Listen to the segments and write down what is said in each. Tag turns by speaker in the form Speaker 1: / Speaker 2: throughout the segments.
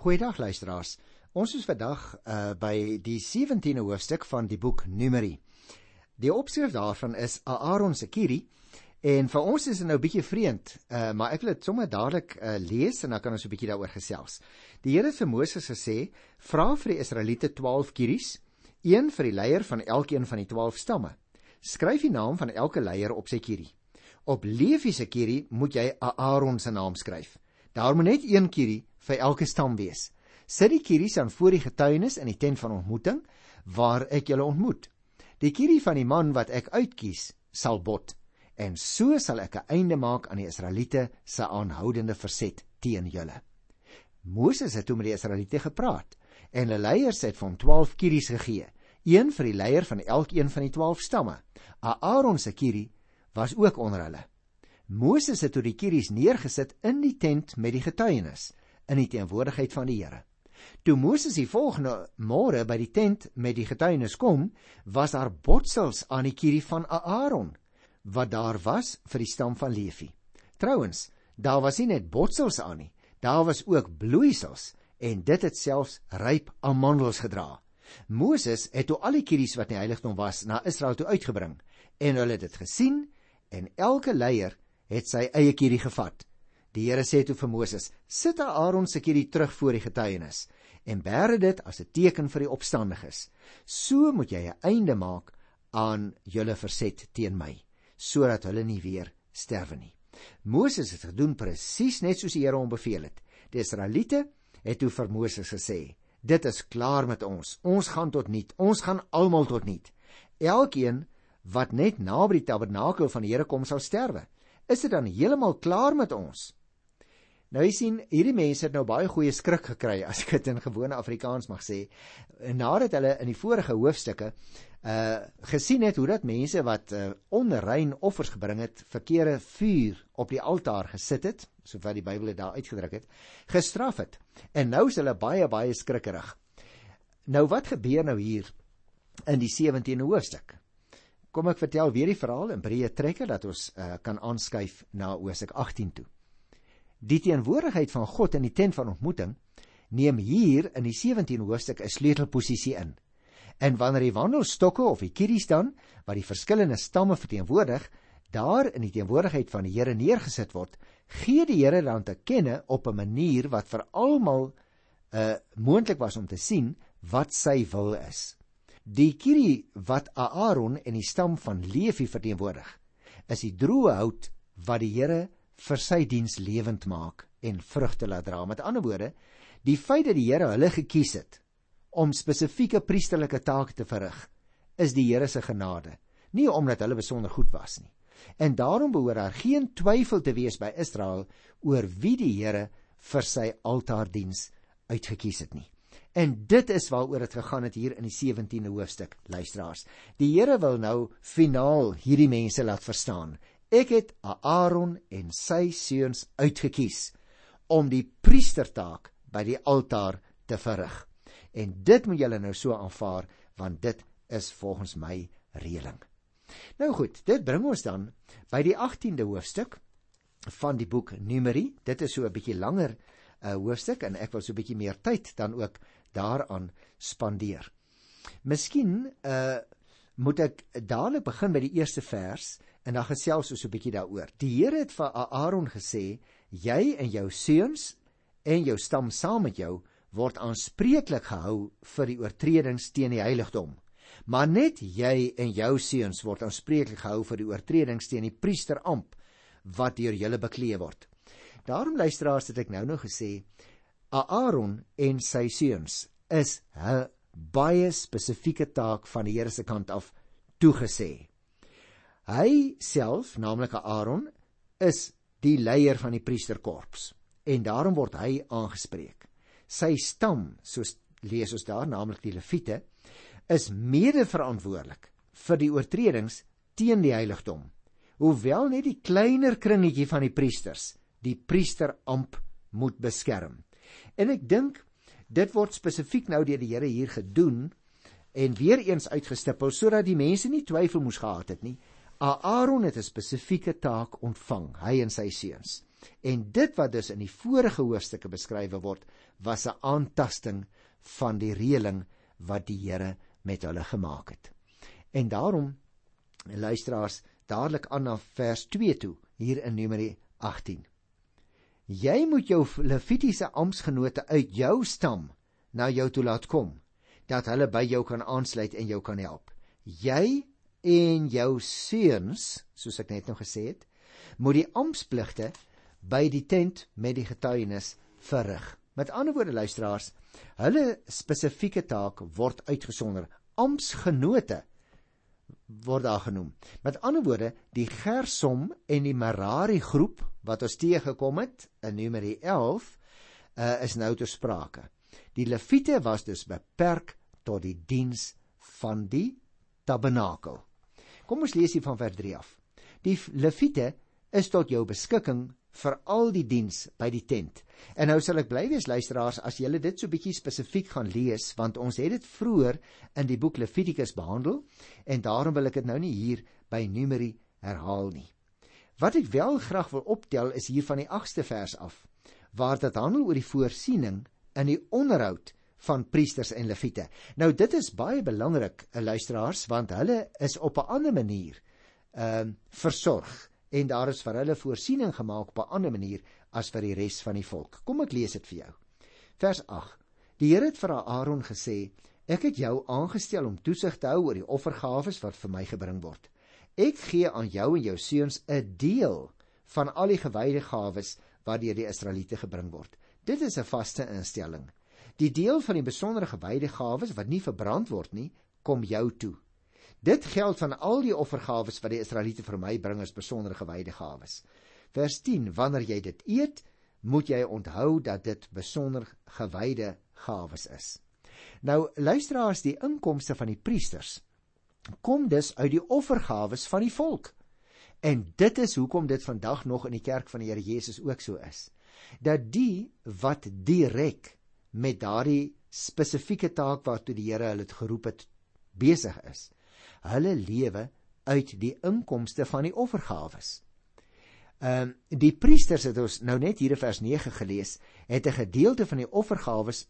Speaker 1: Goeiedag luisteraars. Ons is vandag uh by die 17de hoofstuk van die boek Numeri. Die opskrif daarvan is Aaron se Kiri en vir ons is dit nou 'n bietjie vreemd, uh maar ek wil dit sommer dadelik uh lees en dan kan ons 'n bietjie daaroor gesels. Die Here vir Moses gesê: "Vra vir die Israeliete 12 Kiris, een vir die leier van elkeen van die 12 stamme. Skryf die naam van elke leier op sy Kiri. Op Lewi se Kiri moet jy Aaron se naam skryf." Daar moet net een kierie vir elke stam wees. Sit die kieries aan voor die getuienis in die tent van ontmoeting waar ek julle ontmoet. Die kierie van die man wat ek uitkies sal bot en so sal ek 'n einde maak aan die Israeliete se aanhoudende verset teen julle. Moses het toe met die Israeliete gepraat en hulle leiers het van 12 kieries gegee, een vir die leier van elkeen van die 12 stamme. Aaron se kierie was ook onder hulle. Moses het toe die kieries neergesit in die tent met die getuienis in die teenwoordigheid van die Here. Toe Moses die volgende môre by die tent met die getuienis kom, was daar botsels aan die kierie van Aaron wat daar was vir die stam van Levi. Trouwens, daar was nie net botsels aan nie, daar was ook bloeisels en dit het selfs ryp amandels gedra. Moses het toe al die kieries wat in die heiligdom was na Israel toe uitgebring en hulle het dit gesien en elke leier het sy eie kierie gevat. Die Here sê toe vir Moses: "Sit Aaron se kierie terug voor die getuienis en bære dit as 'n teken vir die opstandiges. So moet jy 'n einde maak aan julle verset teen my, sodat hulle nie weer sterwe nie." Moses het gedoen presies net soos die Here hom beveel het. Die Israeliete het toe vir Moses gesê: "Dit is klaar met ons. Ons gaan tot niet. Ons gaan almal tot niet. Elkeen wat net naby die tabernakel van die Here kom sal sterwe." Is dit dan heeltemal klaar met ons? Nou jy sien, hierdie mense het nou baie goeie skrik gekry as ek dit in gewone Afrikaans mag sê, nadat hulle in die vorige hoofstukke uh gesien het hoe dat mense wat uh, onrein offers gebring het, verkeerde vuur op die altaar gesit het, soos wat die Bybel dit daar uitgedruk het, gestraf het. En nou is hulle baie baie skrikkerig. Nou wat gebeur nou hier in die 17de hoofstuk? Kom ek vertel weer die verhaal in breë trekke dat ons uh, kan aanskuif na Hosea 18 toe. Die teenwoordigheid van God in die tent van ontmoeting neem hier in die 17 hoofstuk 'n sleutelposisie in. En wanneer die wandelstokke of die kieries dan wat die verskillende stamme verteenwoordig, daar in die teenwoordigheid van die Here neergesit word, gee die Here dan te kenne op 'n manier wat vir almal 'n uh, moontlik was om te sien wat sy wil is. Die kiri wat Aaron en die stam van Levi verteenwoordig, is die droë hout wat die Here vir sy diens lewend maak en vrugte laat dra. Met ander woorde, die feit dat die Here hulle gekies het om spesifieke priesterlike take te verrig, is die Here se genade, nie omdat hulle besonder goed was nie. En daarom behoort daar geen twyfel te wees by Israel oor wie die Here vir sy altaardiens uitgekies het nie. En dit is waaroor dit gegaan het hier in die 17de hoofstuk, luisteraars. Die Here wil nou finaal hierdie mense laat verstaan. Ek het Aaron en sy seuns uitgekies om die priestertaak by die altaar te verrig. En dit moet julle nou so aanvaar want dit is volgens my reëling. Nou goed, dit bring ons dan by die 18de hoofstuk van die boek Numeri. Dit is so 'n bietjie langer 'n uh, hoofstuk en ek wil so 'n bietjie meer tyd dan ook daaraan spandeer. Miskien uh moet ek dadelik begin by die eerste vers en dan gesels ons 'n bietjie daaroor. Die Here het vir Aaron gesê: "Jy en jou seuns en jou stam saam met jou word aanspreeklik gehou vir die oortredings teen die heiligdom. Maar net jy en jou seuns word aanspreeklik gehou vir die oortredings teen die priesteramp wat deur julle bekleë word." Daarom luisteraars het ek nou nou gesê Aaron en sy seuns is 'n baie spesifieke taak van die Here se kant af toegesê. Hy self, naamlik Aaron, is die leier van die priesterkorps en daarom word hy aangespreek. Sy stam, soos lees ons daar, naamlik die Lewiete, is mede-verantwoordelik vir die oortredings teen die heiligdom. Hoewel net die kleiner kringetjie van die priesters die priesteramp moet beskerm. En ek dink dit word spesifiek nou deur die Here hier gedoen en weer eens uitgestippel sodat die mense nie twyfel moes gehad het nie. Aaron het 'n spesifieke taak ontvang, hy en sy seuns. En dit wat dus in die vorige hoofstukke beskryf word, was 'n aantasting van die reëling wat die Here met hulle gemaak het. En daarom luisteraars dadelik aan na vers 2 toe hier in Numeri 18. Jy moet jou Levitiese amptgenote uit jou stam na jou toe laat kom dat hulle by jou kan aansluit en jou kan help. Jy en jou seuns, soos ek net nou gesê het, moet die amptpligte by die tent met die getuienis verrig. Met ander woorde luisteraars, hulle spesifieke taak word uitgesonder. Amptgenote word daar genoem. Met ander woorde, die Gersom en die Merari groep wat ons teëgekom het in Numeri 11 uh, is nou te sprake. Die Lewiete was dus beperk tot die diens van die tabernakel. Kom ons lees hier van vers 3 af. Die Lewiete is tot jou beskikking vir al die diens by die tent. En nou sal ek bly wees luisteraars as julle dit so bietjie spesifiek gaan lees want ons het dit vroeër in die boek Levitikus behandel en daarom wil ek dit nou nie hier by Numeri herhaal nie. Wat ek wel graag wil optel is hier van die 8ste vers af waar dit handel oor die voorsiening in die onderhoud van priesters en leviete. Nou dit is baie belangrik, luisteraars, want hulle is op 'n ander manier ehm uh, versorg en daar is vir hulle voorsiening gemaak op 'n ander manier as vir die res van die volk. Kom ek lees dit vir jou. Vers 8. Die Here het vir Aaron gesê: "Ek het jou aangestel om toesig te hou oor die offergawes wat vir my gebring word. Ek gee aan jou en jou seuns 'n deel van al die gewyde gawes wat deur die Israeliete gebring word. Dit is 'n vaste instelling. Die deel van die besondere gewyde gawes wat nie verbrand word nie, kom jou toe." Dit geld van al die offergawes wat die Israeliete vir my bring as besondere gewyde gawes. Vers 10: Wanneer jy dit eet, moet jy onthou dat dit besonder gewyde gawes is. Nou luisteraars, die inkomste van die priesters kom dus uit die offergawes van die volk. En dit is hoekom dit vandag nog in die kerk van die Here Jesus ook so is. Dat die wat direk met daardie spesifieke taak waartoe die Here hulle geroep het besig is, hulle lewe uit die inkomste van die offergawes. Ehm uh, die priesters het ons nou net hier in vers 9 gelees, het 'n gedeelte van die offergawes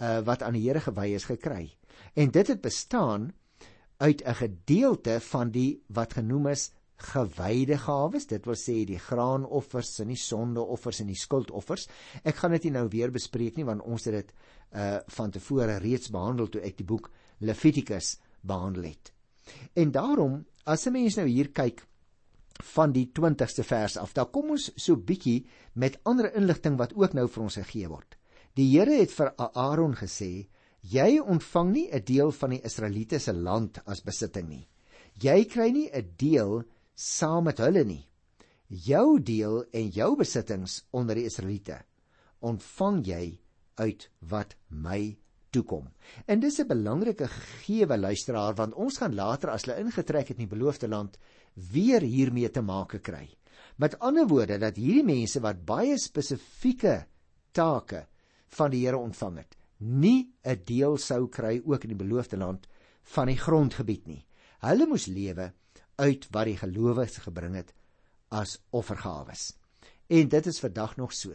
Speaker 1: uh wat aan die Here gewy is gekry. En dit het bestaan uit 'n gedeelte van die wat genoem is gewyde gawes, dit wil sê die graanoffers en die sondeoffers en die skuldoffers. Ek gaan dit nie nou weer bespreek nie want ons het dit uh van tevore reeds behandel toe ek die boek Levitikus behandel het. En daarom, as 'n mens nou hier kyk van die 20ste vers af, dan kom ons so bietjie met ander inligting wat ook nou vir ons gegee word. Die Here het vir Aaron gesê: "Jy ontvang nie 'n deel van die Israeliete se land as besitting nie. Jy kry nie 'n deel saam met hulle nie. Jou deel en jou besittings onder die Israeliete ontvang jy uit wat my toekom. En dis 'n belangrike gegewe luisteraar want ons gaan later as hulle ingetrek het in die beloofde land weer hiermee te make kry. Met ander woorde dat hierdie mense wat baie spesifieke take van die Here ontvang het, nie 'n deel sou kry ook in die beloofde land van die grondgebied nie. Hulle moes lewe uit wat die gelowiges gebring het as offergawes. En dit is vandag nog so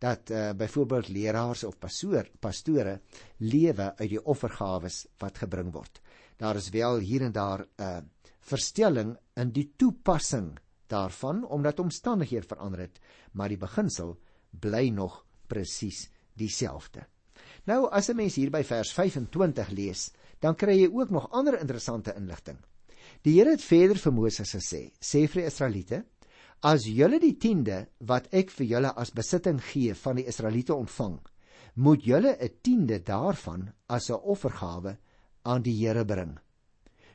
Speaker 1: dat uh, byvoorbeeld leraars of pastoor pastore lewe uit die offergawes wat gebring word. Daar is wel hier en daar 'n uh, eh, verstelling in die toepassing daarvan omdat omstandighede verander het, maar die beginsel bly nog presies dieselfde. Nou as 'n mens hier by vers 25 lees, dan kry jy ook nog ander interessante inligting. Die Here het verder vir Moses gesê: "Sê vir die Israeliete: As julle die tiende wat ek vir julle as besitting gee van die Israeliete ontvang, moet julle 'n tiende daarvan as 'n offergawe aan die Here bring.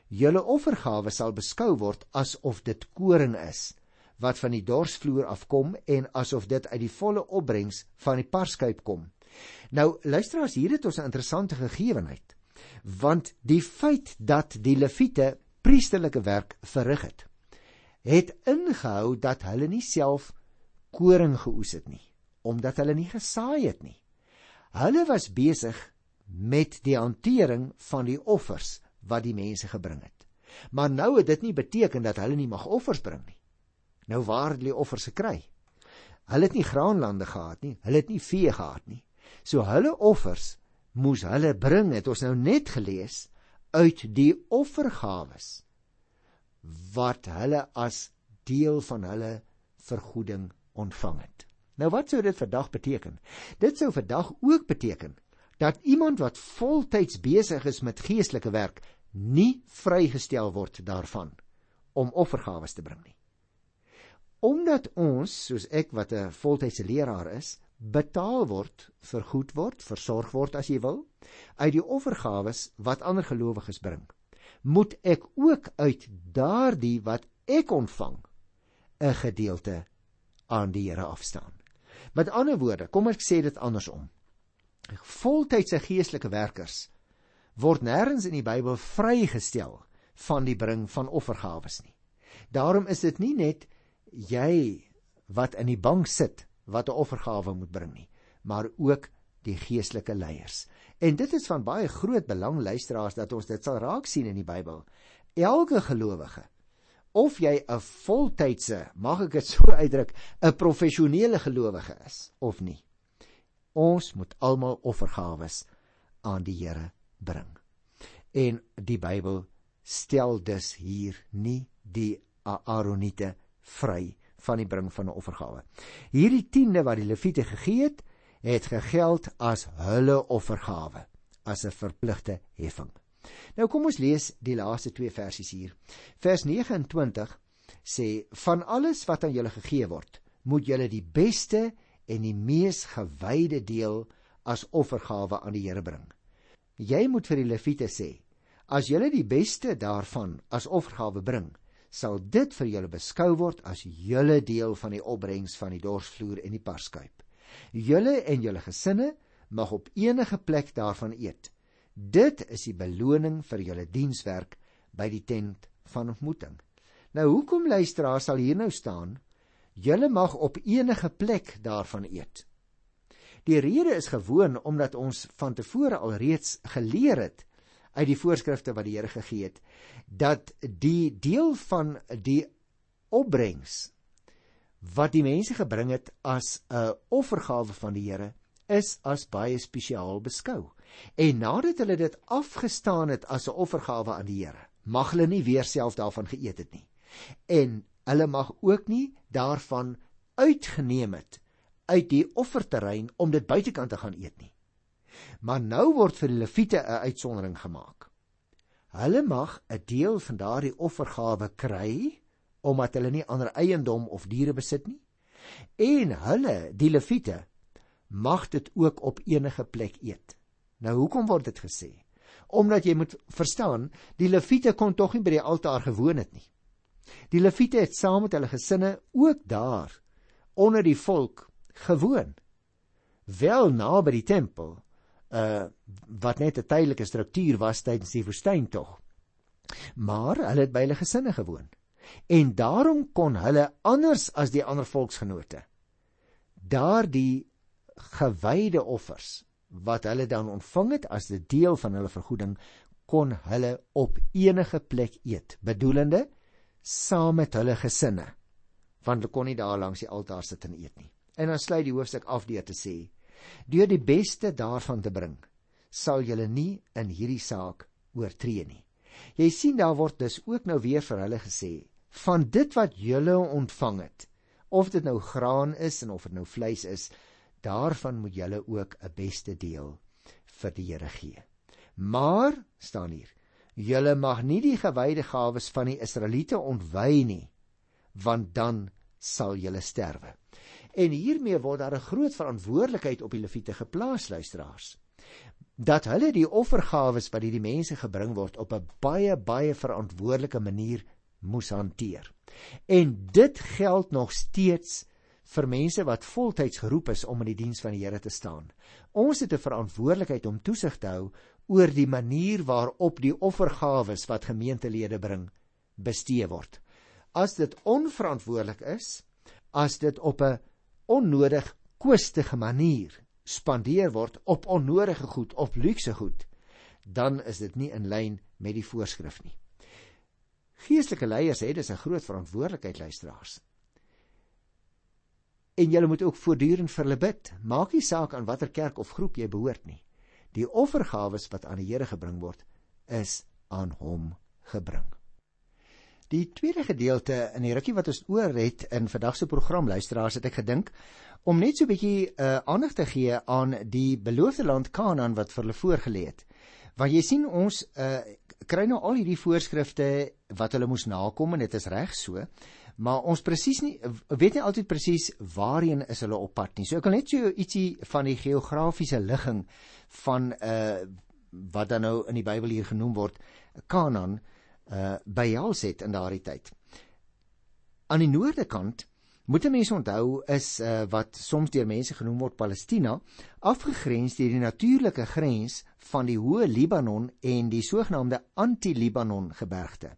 Speaker 1: Julle offergawe sal beskou word asof dit koring is wat van die dorsvloer afkom en asof dit uit die volle opbrengs van die parskuip kom. Nou luister as hier het ons 'n interessante gegewenheid want die feit dat die leviete priesterlike werk verrig het het ingehou dat hulle nie self koring geoes het nie omdat hulle nie gesaai het nie. Hulle was besig met die hantering van die offers wat die mense gebring het. Maar nou het dit nie beteken dat hulle nie mag offers bring nie. Nou waar het hulle offers gekry? Hulle het nie graanlande gehad nie, hulle het nie vee gehad nie. So hulle offers moes hulle bring, het ons nou net gelees, uit die offergawes wat hulle as deel van hulle vergoeding ontvang het. Nou wat sou dit vandag beteken? Dit sou vandag ook beteken dat iemand wat voltyds besig is met geestelike werk nie vrygestel word daarvan om offergawes te bring nie. Omdat ons, soos ek wat 'n voltydse leraar is, betaal word, vergoed word, versorg word as jy wil, uit die offergawes wat ander gelowiges bring, moet ek ook uit daardie wat ek ontvang 'n gedeelte aan die Here afstaan. Met ander woorde, kom ek sê dit andersom. Voltydse geestelike werkers word nêrens in die Bybel vrygestel van die bring van offergawes nie. Daarom is dit nie net jy wat in die bank sit wat 'n offergawe moet bring nie, maar ook die geestelike leiers. En dit is van baie groot belang luisteraars dat ons dit sal raak sien in die Bybel. Elke gelowige of jy 'n voltydse, mag ek dit so uitdruk, 'n professionele gelowige is of nie. Ons moet almal offergawes aan die Here bring. En die Bybel stel dus hier nie die Aaronite vry van die bring van 'n offergawe. Hierdie tiende wat die Lewiete gegee het, het gegeld as hulle offergawe, as 'n verpligte heffing. Nou kom ons lees die laaste twee versies hier. Vers 29 sê van alles wat aan julle gegee word, moet julle die beste en die mees gewyde deel as offergawe aan die Here bring. Jy moet vir die leviete sê: As julle die beste daarvan as offergawe bring, sal dit vir julle beskou word as julle deel van die opbrengs van die dorsvloer en die parskuip. Julle en julle gesinne mag op enige plek daarvan eet. Dit is die beloning vir julle dienswerk by die tent van ontmoeting. Nou hoekom luisteraar sal hier nou staan? Julle mag op enige plek daarvan eet. Die rede is gewoon omdat ons van tevore al reeds geleer het uit die voorskrifte wat die Here gegee het dat die deel van die opbrengs wat die mense gebring het as 'n offergawe van die Here is as baie spesiaal beskou. En nadat hulle dit afgestaan het as 'n offergawe aan die Here, mag hulle nie weer self daarvan geëet het nie. En hulle mag ook nie daarvan uitgeneem het uit die offerterrein om dit buitekant te gaan eet nie. Maar nou word vir die leviete 'n uitsondering gemaak. Hulle mag 'n deel van daardie offergawe kry omdat hulle nie ander eiendom of diere besit nie. En hulle, die leviete, mag dit ook op enige plek eet. Nou hoekom word dit gesê? Omdat jy moet verstaan, die leviete kon tog nie by die altaar gewoon het nie. Die leviete het saam met hulle gesinne ook daar onder die volk gewoon. Wel naby die tempel, uh wat net 'n tydelike struktuur was tydens die woestyn tog. Maar hulle het by hulle gesinne gewoon. En daarom kon hulle anders as die ander volksgenote. Daardie gewyde offers wat hulle dan ontvang het as 'n deel van hulle vergoeding kon hulle op enige plek eet bedoelende saam met hulle gesinne want hulle kon nie daar langs die altaar sit en eet nie. En dan sluit die hoofstuk af deur te sê deur die beste daarvan te bring sal julle nie in hierdie saak oortree nie. Jy sien daar word dus ook nou weer vir hulle gesê van dit wat julle ontvang het of dit nou graan is en of dit nou vleis is daarvan moet julle ook 'n beste deel vir die Here gee. Maar staan hier, julle mag nie die gewyde gawes van die Israeliete ontwy nie, want dan sal julle sterwe. En hiermee word daar 'n groot verantwoordelikheid op die leviete geplaas, luisteraars. Dat hulle die offergawes wat hierdie mense gebring word op 'n baie baie verantwoordelike manier moes hanteer. En dit geld nog steeds vir mense wat voltyds geroep is om in die diens van die Here te staan. Ons het 'n verantwoordelikheid om toesig te hou oor die manier waarop die offergawes wat gemeentelede bring bestee word. As dit onverantwoordelik is, as dit op 'n onnodig koestige manier spandeer word op onnodige goed of luukse goed, dan is dit nie in lyn met die voorskrif nie. Geestelike leiers het dis 'n groot verantwoordelikheid luisteraars en julle moet ook voortdurend vir hulle bid. Maak nie saak aan watter kerk of groep jy behoort nie. Die offergawes wat aan die Here gebring word, is aan hom gebring. Die tweede gedeelte in die rukkie wat ons oor het in vandag se program luisteraars het ek gedink om net so 'n bietjie uh, aandag te gee aan die beloofde land Kanaan wat vir hulle voorgelê het. Want jy sien ons uh, kry nou al hierdie voorskrifte wat hulle moes nakom en dit is reg so maar ons presies nie weet nie altyd presies waarheen is hulle op pad nie. So ek wil net so ietsie van die geografiese ligging van uh wat dan nou in die Bybel hier genoem word Kanaan uh behels het in daardie tyd. Aan die noorde kant moet mense onthou is uh wat soms deur mense genoem word Palestina, afgegrens deur die natuurlike grens van die hoë Libanon en die sogenaamde anti-Libanon gebergte.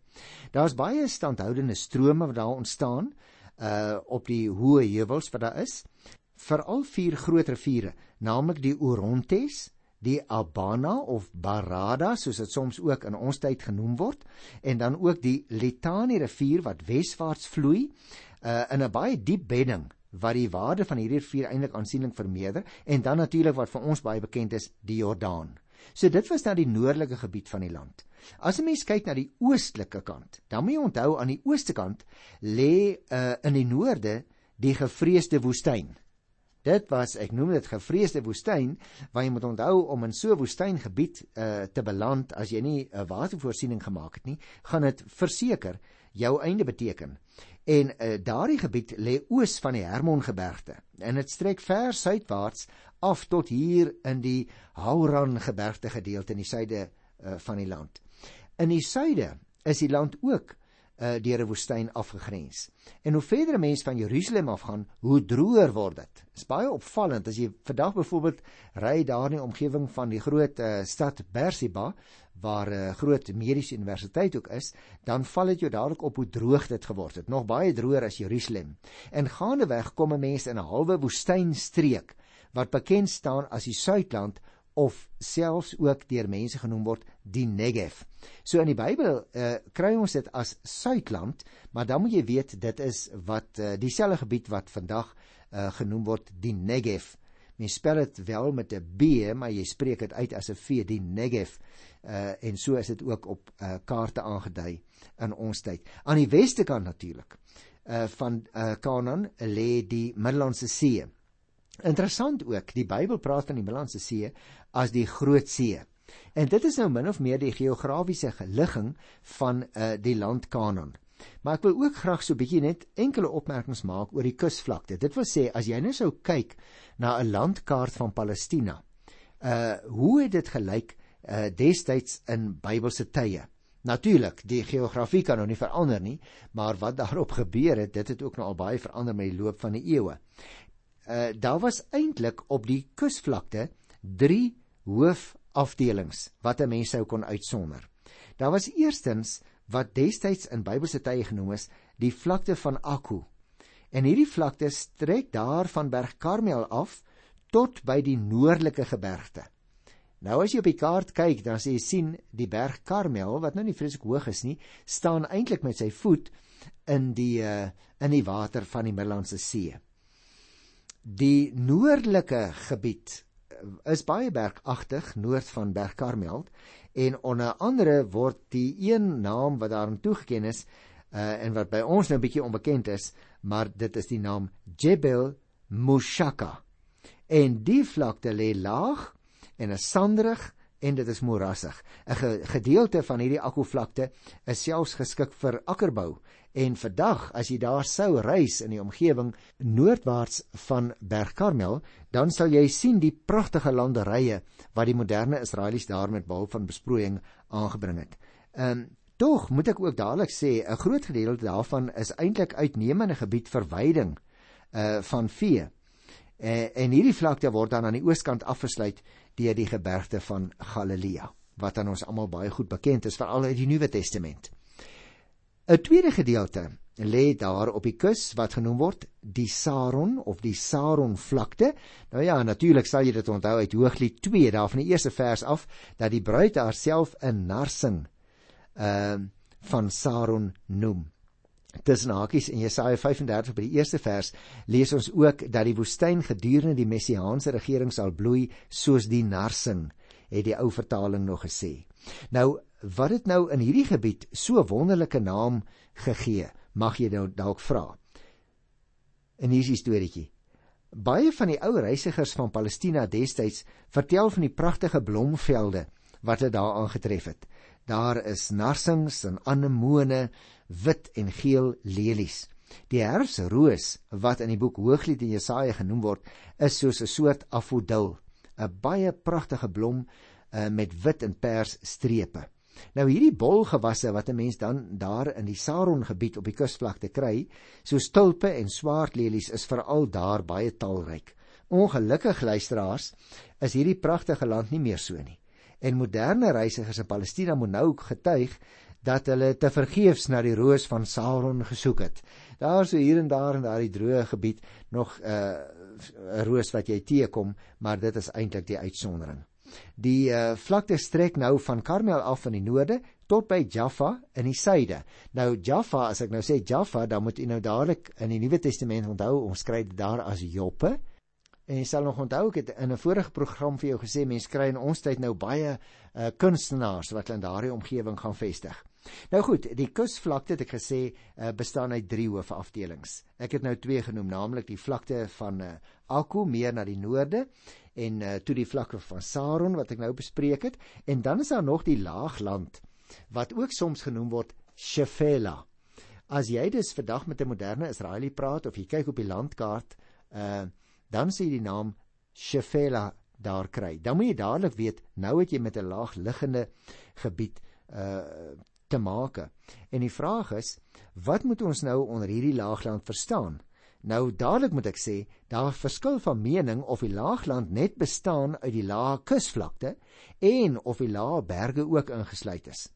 Speaker 1: Daar's baie standhoudende strome wat daar ontstaan uh op die hoë heuwels wat daar is. Veral vier groot riviere, naamlik die Orontes, die Abana of Barada soos dit soms ook in ons tyd genoem word en dan ook die Litani rivier wat weswaarts vloei uh, in 'n baie diep bedding wat die waarde van hierdie rivier eintlik aansienlik vermeerder en dan natuurlik wat vir ons baie bekend is die Jordaan. So dit was nou die noordelike gebied van die land. As 'n mens kyk na die oostelike kant, dan moet jy onthou aan die ooste kant lê uh, in die noorde die gevreesde woestyn. Dit was ek noem dit gevreesde woestyn waar jy moet onthou om in so 'n woestyngebied uh, te beland as jy nie 'n uh, watervoorsiening gemaak het nie, gaan dit verseker jou einde beteken. En uh, daardie gebied lê oos van die Hermongebergte en dit strek ver suidwaarts af tot hier in die Hauran gebergte gedeelte in die suide uh, van die land. In die suide is die land ook uh, deur 'n woestyn afgegrens. En hoe verder 'n mens van Jerusalem afgaan, hoe droër word dit. Dit is baie opvallend as jy vandag byvoorbeeld ry daar in die omgewing van die groot uh, stad Beersheba waar 'n uh, groot mediese universiteit ook is, dan val dit jou dadelik op hoe droog dit geword het. Nog baie droër as Jerusalem. En gaandeweg kom 'n mens in 'n halwe woestynstreek wat bekend staan as die Suidland of selfs ook deur mense genoem word die Negev. So in die Bybel uh, kry ons dit as Suidland, maar dan moet jy weet dit is wat uh, dieselfde gebied wat vandag uh, genoem word die Negev. Mens spel dit wel met 'n B, maar jy spreek dit uit as 'n V, die Negev. Uh, en so is dit ook op uh, kaarte aangedui in ons tyd. Aan die weste kant natuurlik uh, van uh, Kanaan lê die Middellandse See. Interessant ook, die Bybel praat van die Middellandse See as die Groot See. En dit is nou min of meer die geografiese ligging van uh, die land Kanaan. Maar ek wil ook graag so 'n bietjie net enkele opmerkings maak oor die kusvlakte. Dit wil sê as jy nou sou kyk na 'n landkaart van Palestina, uh hoe het dit gelyk uh destyds in Bybelse tye? Natuurlik, die geografie kan nou nie verander nie, maar wat daarop gebeur het, dit het ook nou al baie verander met die loop van die eeue. Uh daar was eintlik op die kusvlakte 3 hoofafdelings wat 'n mens sou kon uitsonder. Daar was eerstens wat destyds in Bybelse tye genoem is die vlakte van Akku. En hierdie vlakte strek daar van Berg Karmel af tot by die noordelike gebergte. Nou as jy op die kaart kyk, dan sê jy sien die Berg Karmel wat nou nie vreeslik hoog is nie, staan eintlik met sy voet in die uh, in die water van die Middellandse See. Die noordelike gebied is baie bergagtig noord van Berg Karmel en onder andere word die een naam wat daarin toegeken is uh, en wat by ons nou 'n bietjie onbekend is, maar dit is die naam Jebel Mushaka. En die vlakte lê laag en is sanderig en dit is moerassig. 'n Gedeelte van hierdie akuvlakte is selfs geskik vir akkerbou En vandag as jy daar sou reis in die omgewing noordwaarts van Berg Karmel, dan sal jy sien die pragtige landerye wat die moderne Israelies daar met behulp van besproeiing aangebring het. Ehm um, tog moet ek ook dadelik sê 'n groot gedeelte daarvan is eintlik uitnemende gebied vir veiding uh van vee. Uh, en hierdie vlakte word dan aan die oostkant afgesluit deur die gebergte van Galilea wat aan ons almal baie goed bekend is veral uit die Nuwe Testament. 'n Tweede gedeelte lê daar op die kus wat genoem word die Saron of die Saron vlakte. Nou ja, natuurlik sal jy dit onthou uit Hooglied 2 daar van die eerste vers af dat die bruid haarself 'n narsing ehm uh, van Saron noem. Tussen hakies in Jesaja 35 by die eerste vers lees ons ook dat die woestyn gedurende die messiaanse regering sal bloei soos die narsing het die ou vertaling nog gesê. Nou wat dit nou in hierdie gebied so wonderlike naam gegee, mag jy nou dalk vra. En hier is die storieetjie. Baie van die ou reisigers van Palestina destyds vertel van die pragtige blomvelde wat hulle daar aangetref het. Daar is narsings en anemone, wit en geel lelies. Die herfsroos wat in die boek Hooglied in Jesaja genoem word, is soos 'n soort afodil, 'n baie pragtige blom uh, met wit en pers strepe. Nou hierdie bolgewasse wat 'n mens dan daar in die Saron gebied op die kusvlakte kry, soos tulpe en swartlelies is veral daar baie talryk. Ongelukkig luisteraars, is hierdie pragtige land nie meer so nie. En moderne reisigers in Palestina moet nou getuig dat hulle te vergeefs na die roos van Saron gesoek het. Daar so hier en daar in daardie droë gebied nog 'n uh, roos wat jy teekom, maar dit is eintlik die uitsondering. Die uh, vlakte strek nou van Karmel af in die noorde tot by Jaffa in die suide. Nou Jaffa, as ek nou sê Jaffa, dan moet jy nou dadelik in die Nuwe Testament onthou ons skryf dit daar as Joppe. En jy sal nog onthou ek het in 'n vorige program vir jou gesê mense kry in ons tyd nou baie uh, kunstenaars wat in daardie omgewing gaan vestig. Nou goed, die kusvlakte het ek gesê uh, bestaan uit drie hoofafdelings. Ek het nou twee genoem, naamlik die vlakte van uh, Akku meer na die noorde en uh, toe die vlakte van Saron wat ek nou bespreek het en dan is daar nog die laagland wat ook soms genoem word Shefela. As jy dus vandag met 'n moderne Israeli praat of jy kyk op die landkaart, uh, dan sien jy die naam Shefela daar kry. Dan moet jy dadelik weet nou het jy met 'n laagliggende gebied uh te maak. En die vraag is, wat moet ons nou onder hierdie laagland verstaan? Nou dadelik moet ek sê, daar verskil van mening of die laagland net bestaan uit die lae kusvlakte en of die lae berge ook ingesluit is.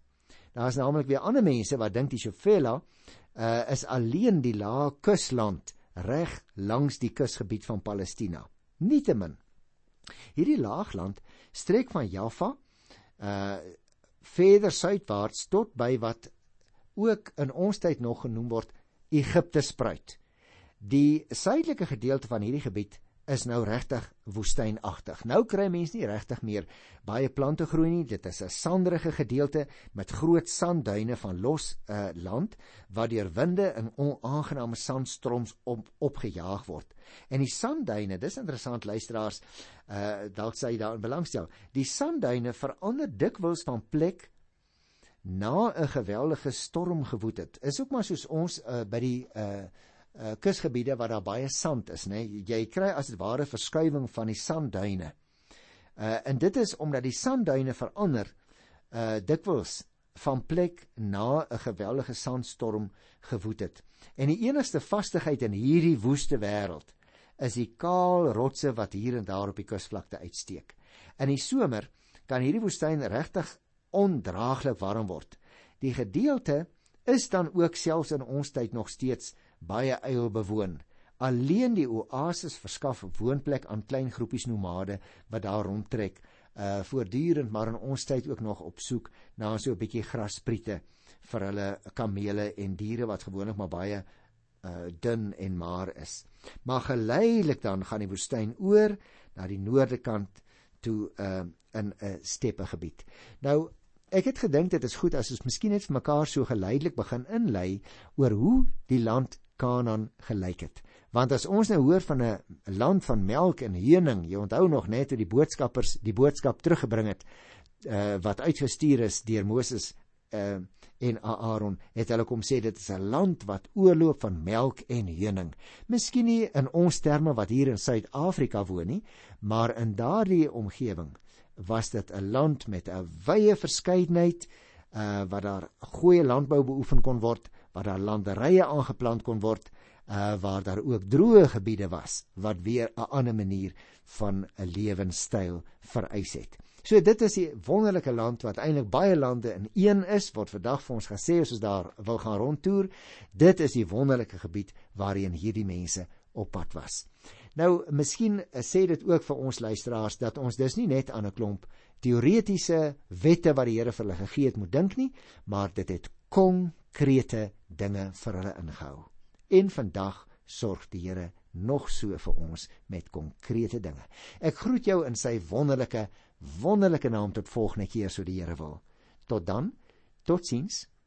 Speaker 1: Daar is naamlik weer ander mense wat dink die Shofela uh, is alleen die lae kusland reg langs die kusgebied van Palestina. Nietemin hierdie laagland strek van Jaffa uh verder suidwaarts tot by wat ook in ons tyd nog genoem word Egipte spruit. Die suidelike gedeelte van hierdie gebied is nou regtig woestynagtig. Nou kry mense nie regtig meer baie plante groei nie. Dit is 'n sanderige gedeelte met groot sandduine van los uh, land wat deur winde in onaangename sandstroms op, opgejaag word. En die sandduine, dis interessant luisteraars, uh dalk sê jy daarin belangstel. Die sandduine verander dikwels van plek na 'n geweldige storm gewoed het. Is ook maar soos ons uh, by die uh uh, kusgebiede waar daar baie sand is, nê. Nee? Jy kry as dit ware verskuiwing van die sandduine. Uh en dit is omdat die sandduine verander uh dikwels van plek na 'n geweldige sandstorm gewoed het. En die enigste vastigheid in hierdie woeste wêreld is die kaal rotse wat hier en daar op die kusvlakte uitsteek. In die somer kan hierdie woestyn regtig ondraaglik warm word. Die gedeelte is dan ook selfs in ons tyd nog steeds baie eil bewoon. Alleen die oases verskaf woonplek aan klein groepies nomade wat daar rondtrek, uh voortdurend maar in ons tyd ook nog op soek na so 'n bietjie grasspriete vir hulle kamele en diere wat gewoonlik maar baie uh dun en maar is. Maar geleidelik dan gaan die woestyn oor na die noorde kant toe uh in 'n steppe gebied. Nou ek het gedink dit is goed as ons miskien net vir mekaar so geleidelik begin inlei oor hoe die land Kanaan gelyk het. Want as ons nou hoor van 'n land van melk en honing, jy onthou nog net hoe die boodskappers die boodskap teruggebring het uh wat uitgestuur is deur Moses uh en Aaron, het hulle kom sê dit is 'n land wat oorloop van melk en honing. Miskien nie in ons terme wat hier in Suid-Afrika woon nie, maar in daardie omgewing was dit 'n land met 'n wye verskeidenheid uh wat daar goeie landbou beoefen kon word waar daar landerye aangeplant kon word uh waar daar ook droë gebiede was wat weer 'n ander manier van 'n lewenstyl vereis het. So dit is 'n wonderlike land wat eintlik baie lande in een is word vandag vir ons gesê as ons daar wil gaan rondtoer. Dit is die wonderlike gebied waarheen hierdie mense op pad was. Nou, miskien sê dit ook vir ons luisteraars dat ons dus nie net aan 'n klomp teoretiese wette wat die Here vir hulle gegee het moet dink nie, maar dit het konkrete dinge vir hulle ingehou. En vandag sorg die Here nog so vir ons met konkrete dinge. Ek groet jou in sy wonderlike wonderlike naam tot volgende keer so die Here wil. Tot dan. Totsiens.